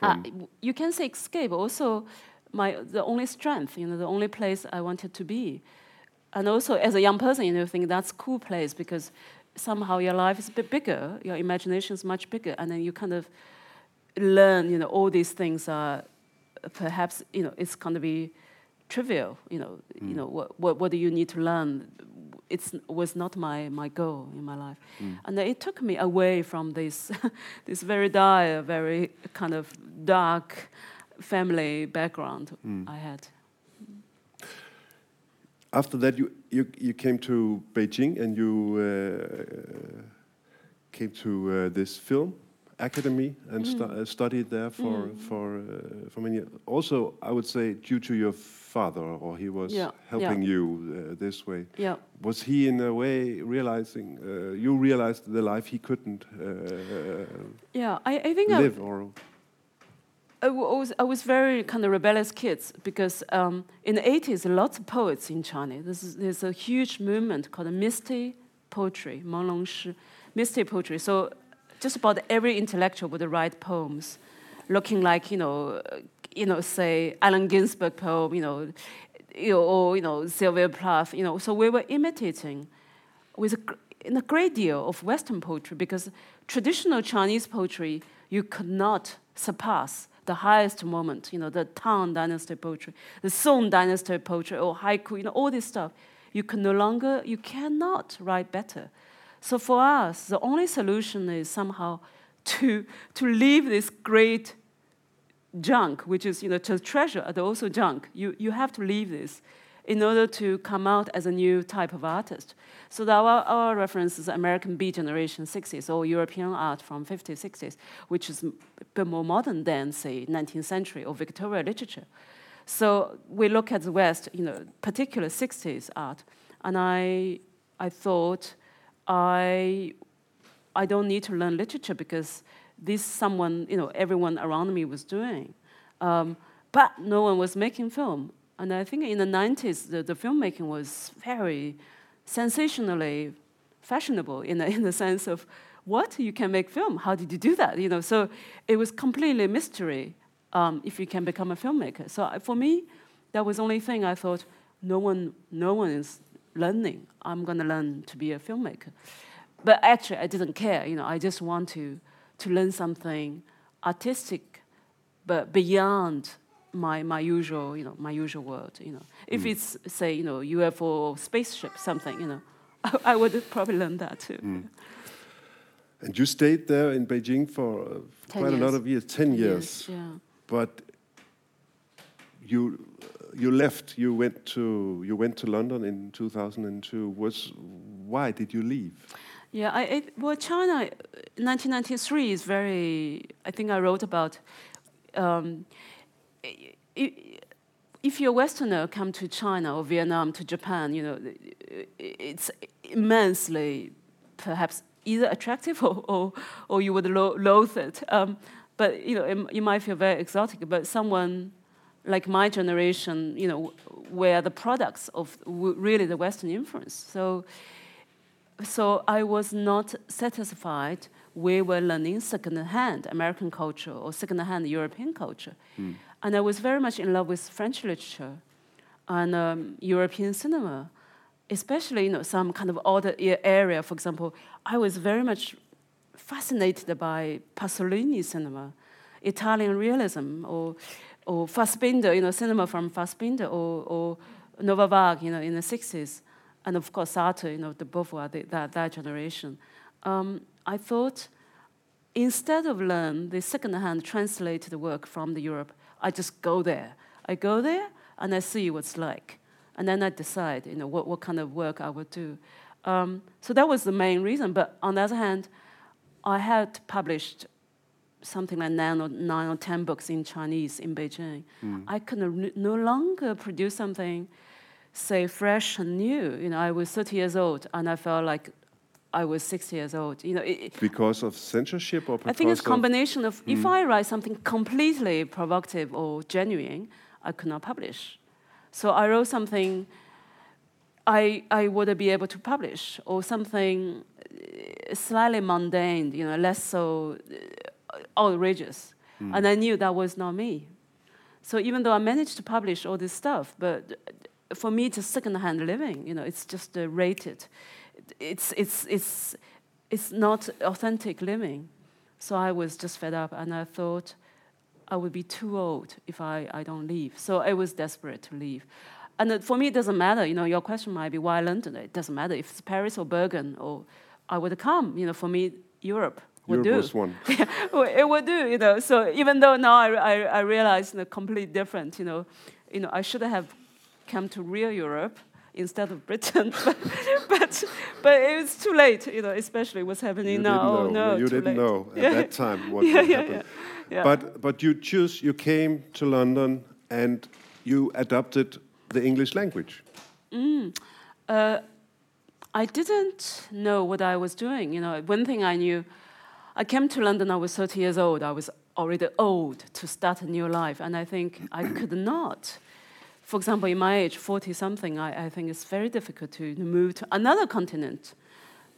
Uh, you can say escape. Also, my the only strength. You know, the only place I wanted to be and also as a young person, you know, think that's a cool place because somehow your life is a bit bigger, your imagination is much bigger, and then you kind of learn, you know, all these things are perhaps, you know, it's going to be trivial, you know, mm. you know, what, what, what do you need to learn? It was not my, my goal in my life. Mm. And it took me away from this, this very dire, very kind of dark family background mm. I had after that, you, you, you came to Beijing and you uh, came to uh, this film academy and mm. stu uh, studied there for mm. for uh, for many. Years. Also, I would say due to your father, or he was yeah. helping yeah. you uh, this way. Yeah. Was he in a way realizing uh, you realized the life he couldn't? yeah, I, I think live I, or I was, I was very kind of rebellious kids because um, in the 80s, lots of poets in China. Is, there's a huge movement called Misty poetry, Shi, Misty poetry. So just about every intellectual would write poems looking like, you know, you know, say Allen Ginsberg poem, you know, you know or, you know, Sylvia Plath, you know. So we were imitating with a, in a great deal of Western poetry because traditional Chinese poetry you could not surpass the highest moment, you know, the Tang Dynasty poetry, the Song Dynasty poetry, or haiku, you know, all this stuff. You can no longer, you cannot write better. So for us, the only solution is somehow to, to leave this great junk, which is, you know, treasure, but also junk. You, you have to leave this in order to come out as a new type of artist. So our, our reference is American Beat Generation 60s or European art from 50s, 60s, which is a bit more modern than, say, 19th century or Victoria literature. So we look at the West, you know, particular 60s art, and I, I thought I, I don't need to learn literature because this someone, you know, everyone around me was doing. Um, but no one was making film. And I think in the 90s, the, the filmmaking was very sensationally fashionable in the, in the sense of what? You can make film. How did you do that? You know so it was completely mystery um, if you can become a filmmaker. So for me that was the only thing i thought no one no one is learning. I'm going to learn to be a filmmaker. But actually i didn't care. You know i just want to to learn something artistic but beyond my, my usual, you know, my usual world, you know. If mm. it's, say, you know, UFO spaceship, something, you know, I, I would probably learn that too. Mm. And you stayed there in Beijing for uh, quite years. a lot of years, 10, 10 years. years. Yeah. But you you left. You went to you went to London in 2002. Was why did you leave? Yeah, I, I, well, China, 1993 is very. I think I wrote about. Um, if you're a Westerner, come to China or Vietnam to Japan, you know, it's immensely, perhaps either attractive or, or, or you would lo- loathe it. Um, but you know, it, you might feel very exotic. But someone like my generation, you know, were the products of really the Western influence. So, so I was not satisfied. We were learning second-hand American culture or second-hand European culture. Mm. And I was very much in love with French literature and um, European cinema, especially you know some kind of other area. For example, I was very much fascinated by Pasolini cinema, Italian realism, or or Fassbinder, you know, cinema from Fassbinder, or, or Nova Vague, you know, in the 60s, and of course Sartre, you know, the Beauvoir, the, that, that generation. Um, I thought instead of learn the second-hand translated work from the Europe, I just go there. I go there and I see what's like. And then I decide, you know, what, what kind of work I would do. Um, so that was the main reason. But on the other hand, I had published something like nine or, nine or ten books in Chinese in Beijing. Mm. I could no longer produce something say fresh and new. You know, I was 30 years old and I felt like I was 60 years old. You know, it, because of censorship or I think it's a of- combination of if I write something completely provocative or genuine, I could not publish. So I wrote something I I would be able to publish or something uh, slightly mundane, you know, less so uh, outrageous. And I knew that was not me. So even though I managed to publish all this stuff, but for me it's a second-hand living. You know, it's just uh, rated. It's it's it's it's not authentic living. So I was just fed up, and I thought I would be too old if I, I don't leave. So I was desperate to leave. And for me, it doesn't matter. You know, your question might be why London. It doesn't matter if it's Paris or Bergen, or I would come. You know, for me, Europe would Europe do. one. It would do, you know. So even though now I, I, I realize you know, completely different, you know, you know, I should have come to real Europe instead of Britain, but, but, but it was too late, you know, especially what's happening You now. didn't Oh, no, you didn't late. know at Yeah, that time what yeah, would yeah, happen. yeah, yeah. But but you choose you came to London and you adopted the English language. Uh, I didn't know what I was doing. You know, one thing I knew, I came to London. I was 30 years old. I was already old to start a new life, and I think I could not. For example, in my age, 40 something, I, I think it's very difficult to move to another continent.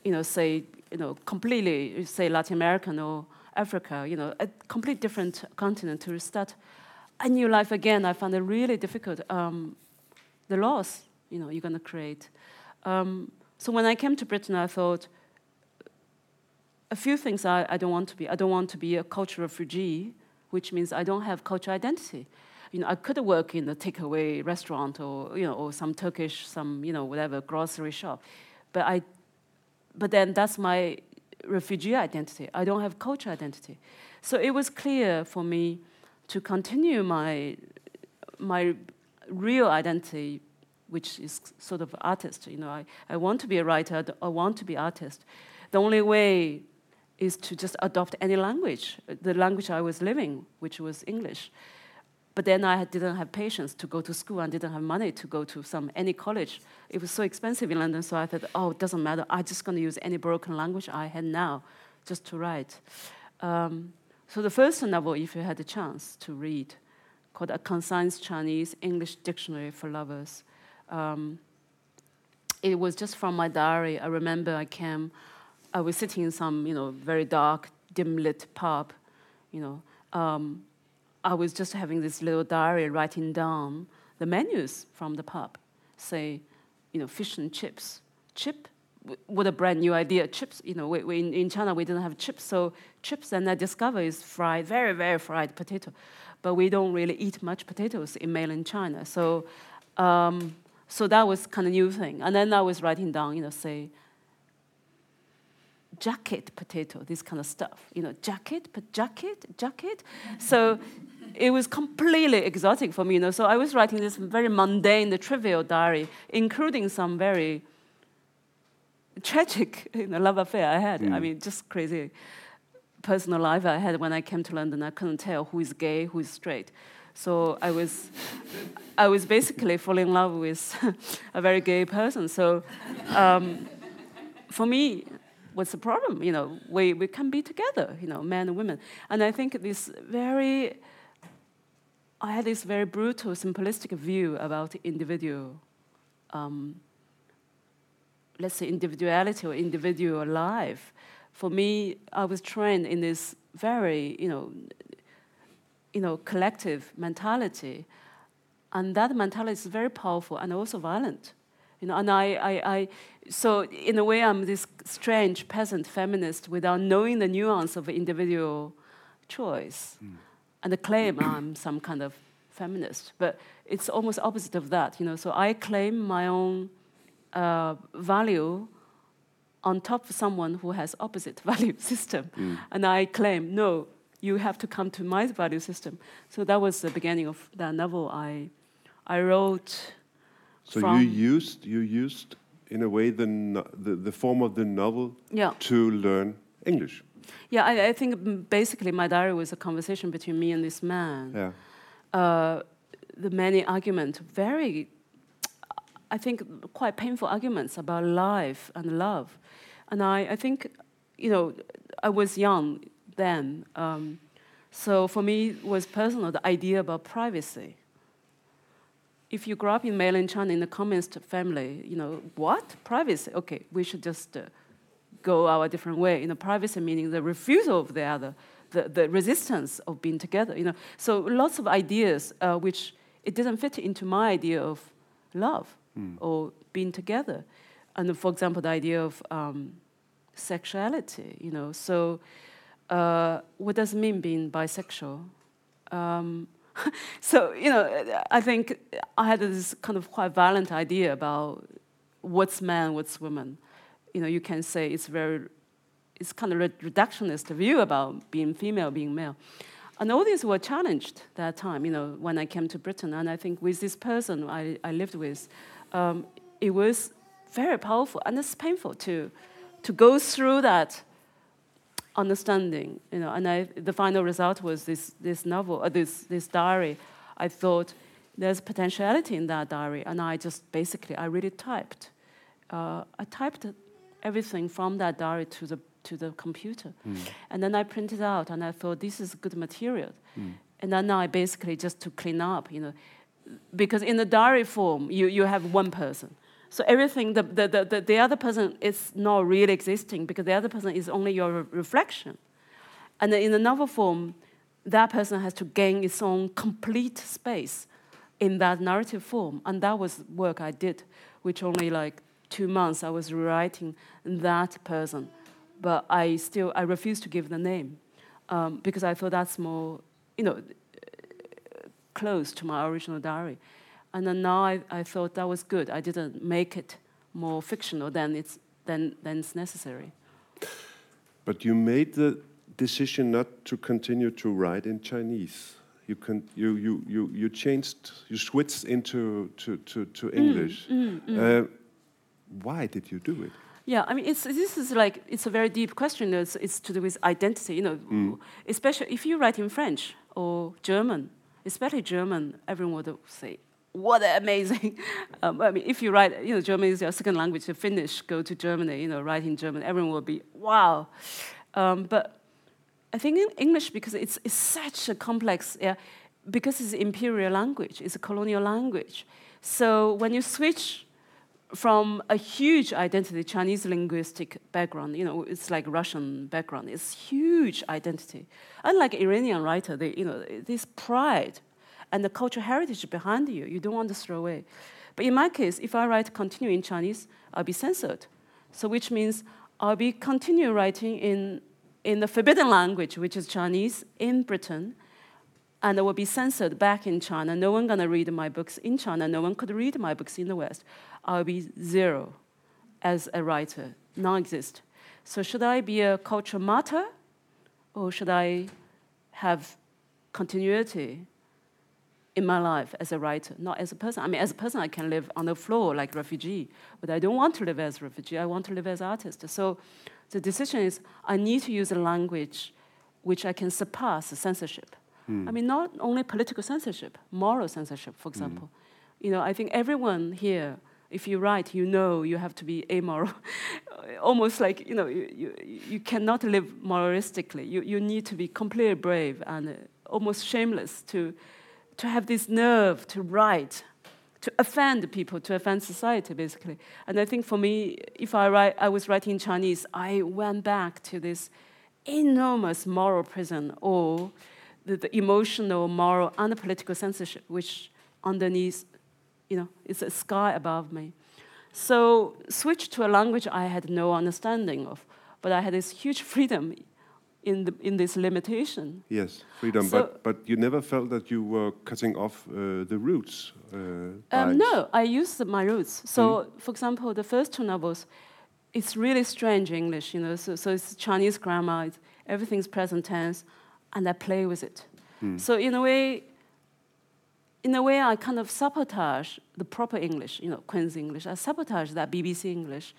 You know, say you know completely, say Latin American or Africa. You know, a complete different continent to start a new life again. I found it really difficult. Um, the loss, you know, you're going to create. Um, so when I came to Britain, I thought a few things I, I don't want to be. I don't want to be a cultural refugee, which means I don't have cultural identity. You know, I could work in a takeaway restaurant or you know, or some Turkish, some you know, whatever grocery shop, but I, but then that's my refugee identity. I don't have cultural identity. So it was clear for me to continue my my real identity, which is sort of artist. You know, I, I want to be a writer. I want to be artist. The only way is to just adopt any language, the language I was living, which was English. But then I didn't have patience to go to school and didn't have money to go to some any college. It was so expensive in London, so I thought, oh, it doesn't matter. I'm just going to use any broken language I had now, just to write. Um, so the first novel, if you had the chance to read, called A Concise Chinese English Dictionary for Lovers. Um, it was just from my diary. I remember I came, I was sitting in some, you know, very dark, dim lit pub, you know. Um, I was just having this little diary writing down the menus from the pub. Say, you know, fish and chips. Chip, what a brand new idea. Chips, you know, we, we, in, in China we didn't have chips, so chips, and I discover is fried, very, very fried potato. But we don't really eat much potatoes in mainland China. So, um, so that was kind of new thing. And then I was writing down, you know, say, jacket potato, this kind of stuff. You know, jacket, jacket, jacket. So it was completely exotic for me. You know, so I was writing this very mundane, trivial diary, including some very tragic you know, love affair I had. I mean, just crazy personal life I had when I came to London. I couldn't tell who is gay, who is straight. So I was, I was basically falling in love with a very gay person. So um, for me, what's the problem? You know, we, we can be together, you know, men and women. And I think this very, I had this very brutal, simplistic view about individual, um, let's say individuality or individual life. For me, I was trained in this very, you know, you know, collective mentality, and that mentality is very powerful and also violent. You know, and I, I, I, so in a way, I'm this strange peasant feminist without knowing the nuance of individual choice, and the claim I'm some kind of feminist. But it's almost opposite of that. You know, so I claim my own uh, value on top of someone who has opposite value system, and I claim no, you have to come to my value system. So that was the beginning of that novel. I, I wrote. So you used you used in a way the, the the form of the novel Yeah. to learn English. Yeah, I, I think mm, basically my diary was a conversation between me and this man. Yeah. Uh, the many arguments, very. I think, quite painful arguments about life and love. And I, I think, you know, I was young then. Um, so for me, it was personal, the idea about privacy. If you grew up in mainland China in a communist family, you know, what? Privacy? Okay, we should just uh, go our different way. You know, privacy meaning the refusal of the other, the, the resistance of being together. You know, so lots of ideas uh, which it didn't fit into my idea of love mm. or being together. And for example, the idea of um, sexuality. You know, so uh, what does it mean being bisexual? Um, so you know, I think I had this kind of quite violent idea about what's man, what's woman. You know, you can say it's very, it's kind of reductionist view about being female, being male. And all these were challenged that time, you know, when I came to Britain. And I think with this person I, I lived with, um, it was very powerful and it's painful to, to go through that understanding, you know. And I, the final result was this, this novel, uh, this, this diary. I thought there's potentiality in that diary, and I just basically, I really typed. Uh, I typed everything from that diary to the to the computer. Mm. And then I printed out and I thought this is good material. Mm. And then I basically just to clean up, you know, because in the diary form, you, you have one person. So everything, the, the, the, the other person is not really existing because the other person is only your re reflection. And in the novel form, that person has to gain its own complete space in that narrative form. And that was work I did, which only like two months I was rewriting that person but I still I refused to give the name um, because I thought that's more you know close to my original diary. And then now I, I thought that was good. I didn't make it more fictional than it's than than it's necessary. But you made the decision not to continue to write in Chinese. You can you you you you changed you switched into to to, to mm, English. Mm, mm, uh, why did you do it? Yeah, I mean, it's, this is like, it's a very deep question. It's, it's to do with identity, you know, mm. especially if you write in French or German, especially German, everyone would say, what amazing. um, I mean, if you write, you know, German is your second language, you Finnish, go to Germany, you know, write in German, everyone will be, wow. Um, but I think in English, because it's, it's such a complex, yeah, because it's imperial language, it's a colonial language. So when you switch from a huge identity, Chinese linguistic background, you know, it's like Russian background, it's huge identity. Unlike Iranian writer, they, you know, this pride and the cultural heritage behind you, you don't want to throw away. But in my case, if I write continue in Chinese, I'll be censored. So which means I'll be continue writing in, in the forbidden language, which is Chinese, in Britain, and I will be censored back in China. No one gonna read my books in China. No one could read my books in the West. I'll be zero as a writer, non-exist. So should I be a culture martyr, or should I have continuity in my life as a writer, not as a person? I mean, as a person, I can live on the floor like refugee, but I don't want to live as a refugee. I want to live as artist. So the decision is I need to use a language which I can surpass censorship. Mm. I mean, not only political censorship, moral censorship, for example. Mm. You know, I think everyone here, if you write, you know you have to be amoral. Almost like, you know, you, you, you cannot live moralistically. You, you need to be completely brave and uh, almost shameless to, to have this nerve to write, to offend people, to offend society, basically. And I think for me, if I, write, I was writing Chinese, I went back to this enormous moral prison or the, the emotional, moral, and political censorship, which underneath, you know, is a sky above me. So switch to a language I had no understanding of, but I had this huge freedom in, the, in this limitation. Yes, freedom, so, but, but you never felt that you were cutting off uh, the roots? Uh, um, no, I used my roots. So, mm. for example, the first two novels, it's really strange English, you know, so, so it's Chinese grammar, it's, everything's present tense and I play with it. Mm. So in a way, in a way, I kind of sabotage the proper English, you know, Queen's English. I sabotage that BBC English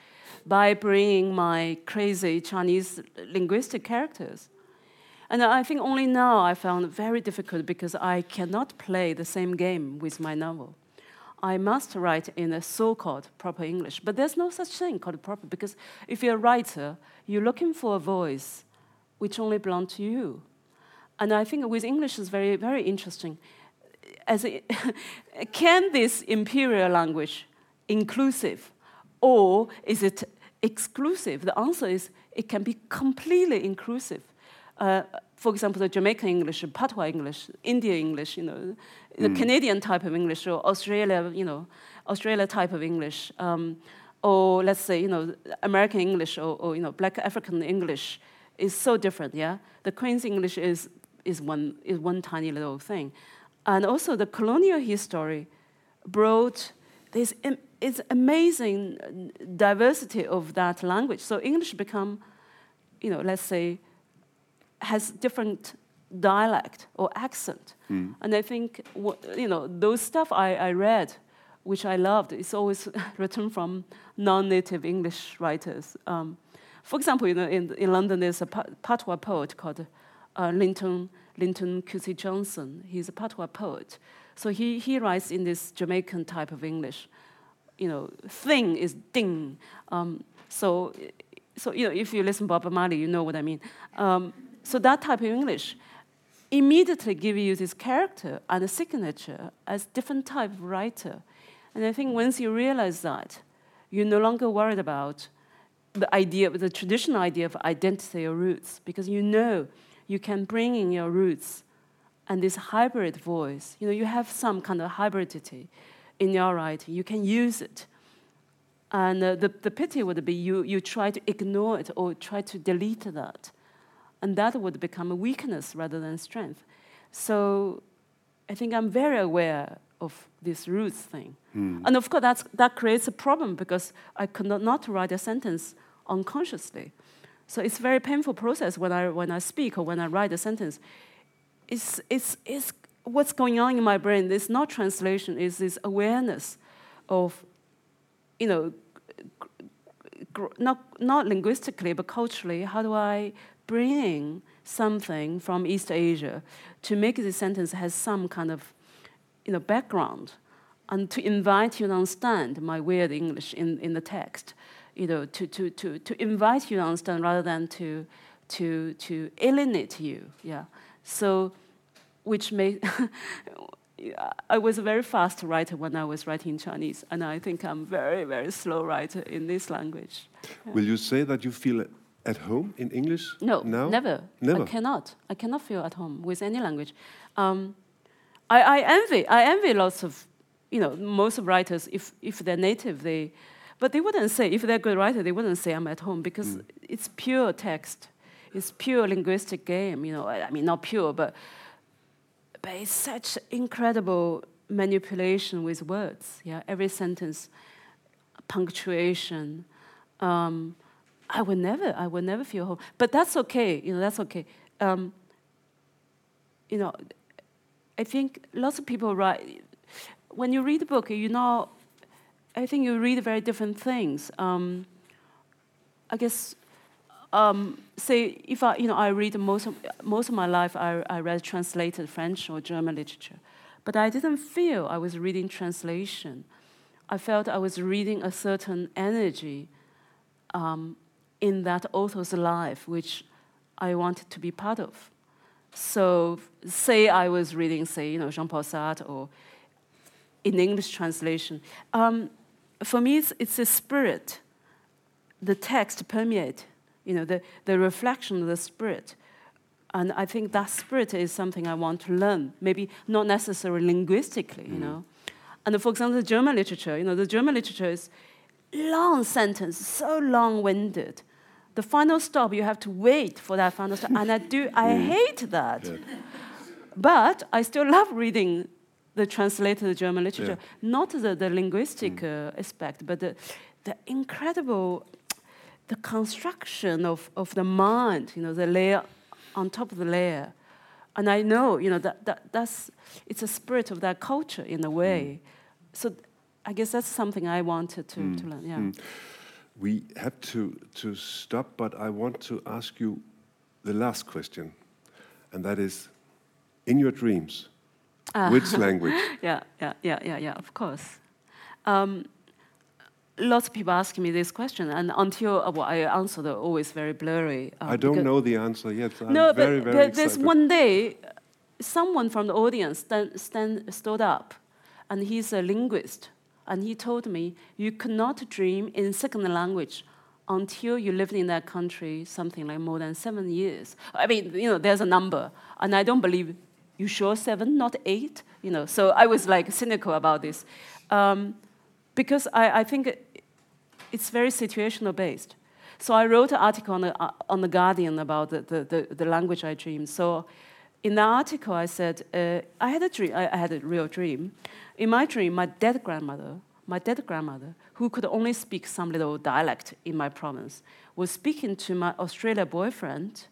by bringing my crazy Chinese linguistic characters. And I think only now I found it very difficult because I cannot play the same game with my novel. I must write in a so-called proper English. But there's no such thing called proper because if you're a writer, you're looking for a voice which only belongs to you. And I think with English is very, very interesting. As a, can this imperial language inclusive, or is it exclusive? The answer is it can be completely inclusive. Uh, for example, the Jamaican English, Patois English, Indian English, you know, the mm. Canadian type of English, or Australia, you know, Australia type of English, um, or let's say, you know, American English or, or, you know, Black African English is so different. Yeah, the Queen's English is is one is one tiny little thing, and also the colonial history brought this it's amazing diversity of that language. So English become, you know, let's say, has different dialect or accent. Mm. And I think, you know, those stuff I, I read, which I loved, it's always written from non-native English writers. Um, for example, you know, in, in London, there's a patois poet called uh, Linton, Linton Kwesi Johnson. He's a patois poet. So he, he writes in this Jamaican type of English. You know, thing is ding. Um, so, so, you know, if you listen to Bob Marley, you know what I mean. Um, so that type of English immediately give you this character and a signature as different type of writer. And I think once you realize that, you're no longer worried about the idea, the traditional idea of identity or roots, because you know you can bring in your roots and this hybrid voice. You know, you have some kind of hybridity in your writing. You can use it. And uh, the, the pity would be you, you try to ignore it or try to delete that and that would become a weakness rather than strength. So I think I'm very aware of this roots thing. Mm. And of course, that's, that creates a problem because I could not, not write a sentence unconsciously. So it's a very painful process when I, when I speak or when I write a sentence. It's, it's, it's what's going on in my brain. It's not translation, it's this awareness of, you know, not, not linguistically, but culturally, how do I bring something from East Asia to make this sentence has some kind of you know, background and to invite you to understand my weird English in, in the text, you know, to, to, to, to invite you to understand rather than to, to, to alienate you, yeah. So, which made, I was a very fast writer when I was writing Chinese, and I think I'm very, very slow writer in this language. Yeah. Will you say that you feel at home in English? No, now? never. Never. I cannot. I cannot feel at home with any language. Um, I, I, envy. I envy lots of, you know, most of writers. If if they're native, they, but they wouldn't say if they're a good writer, they wouldn't say I'm at home because mm. it's pure text. It's pure linguistic game. You know, I mean not pure, but but it's such incredible manipulation with words. Yeah, every sentence, punctuation. Um, I would never, I would never feel home. But that's okay, you know, that's okay. Um, you know, I think lots of people write, when you read a book, you know, I think you read very different things. Um, I guess, um, say, if I, you know, I read most of, most of my life, I, I read translated French or German literature. But I didn't feel I was reading translation. I felt I was reading a certain energy um, in that author's life, which I wanted to be part of. So, say I was reading, say, you know, Jean-Paul Sartre or in English translation. Um, for me, it's, it's a spirit. The text permeate, you know, the, the reflection of the spirit. And I think that spirit is something I want to learn, maybe not necessarily linguistically, mm. you know. And for example, the German literature, you know, the German literature is long sentence, so long-winded. The final stop, you have to wait for that final stop, and I do. I mm. hate that. Yeah. But I still love reading the translated German literature, yeah. not the, the linguistic mm. uh, aspect, but the, the incredible, the construction of, of the mind, you know, the layer on top of the layer. And I know, you know, that, that that's, it's a spirit of that culture in a way. Mm. So I guess that's something I wanted to, mm. to learn. Yeah. Mm. We have to, to stop, but I want to ask you the last question, and that is in your dreams, uh, which language? Yeah, yeah, yeah, yeah, yeah, of course. Um, lots of people ask me this question, and until uh, well, I answer, they're always very blurry. uh, I don't know the answer yet. I'm no, very, but very there's excited. one day, someone from the audience stand, stand, stood up, and he's a linguist, and he told me, you cannot dream in second language until you lived in that country something like more than seven years. I mean, you know, there's a number, and I don't believe, you sure seven, not eight? You know, so I was like cynical about this. Um, because I, I think it's very situational based. So I wrote an article on the, uh, on the Guardian about the, the, the, the, language I dream. So in the article, I said, uh, I had a dream, I, I had a real dream. In my dream, my dead grandmother, my dead grandmother, who could only speak some little dialect in my province, was speaking to my Australian boyfriend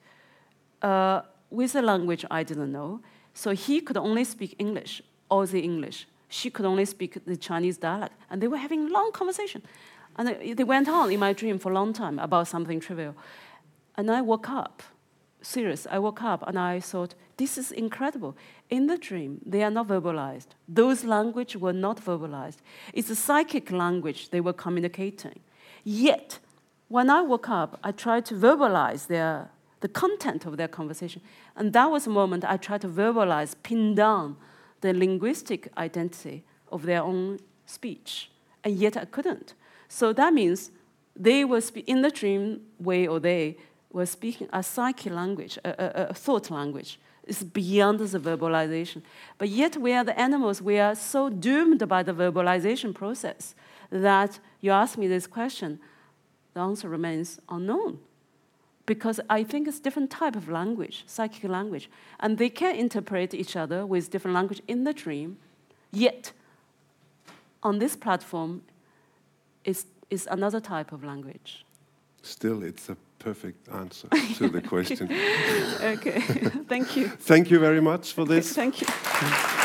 uh, with a language I didn't know. So he could only speak English, Aussie English. She could only speak the Chinese dialect. And they were having long conversation. And they went on in my dream for a long time about something trivial. And I woke up, serious, I woke up and I thought, this is incredible. In the dream, they are not verbalized. Those language were not verbalized. It's a psychic language they were communicating. Yet, when I woke up, I tried to verbalize their, the content of their conversation. And that was a moment I tried to verbalize, pin down the linguistic identity of their own speech. And yet I couldn't. So that means they were in the dream way, or they were speaking a psyche language, a, a, a thought language. It's beyond the verbalization. But yet, we are the animals, we are so doomed by the verbalization process that you ask me this question, the answer remains unknown. Because I think it's different type of language, psychic language, and they can interpret each other with different language in the dream. Yet, on this platform, is, is another type of language. Still, it's a perfect answer to the question. okay, thank you. Thank you very much for this. Okay, thank you.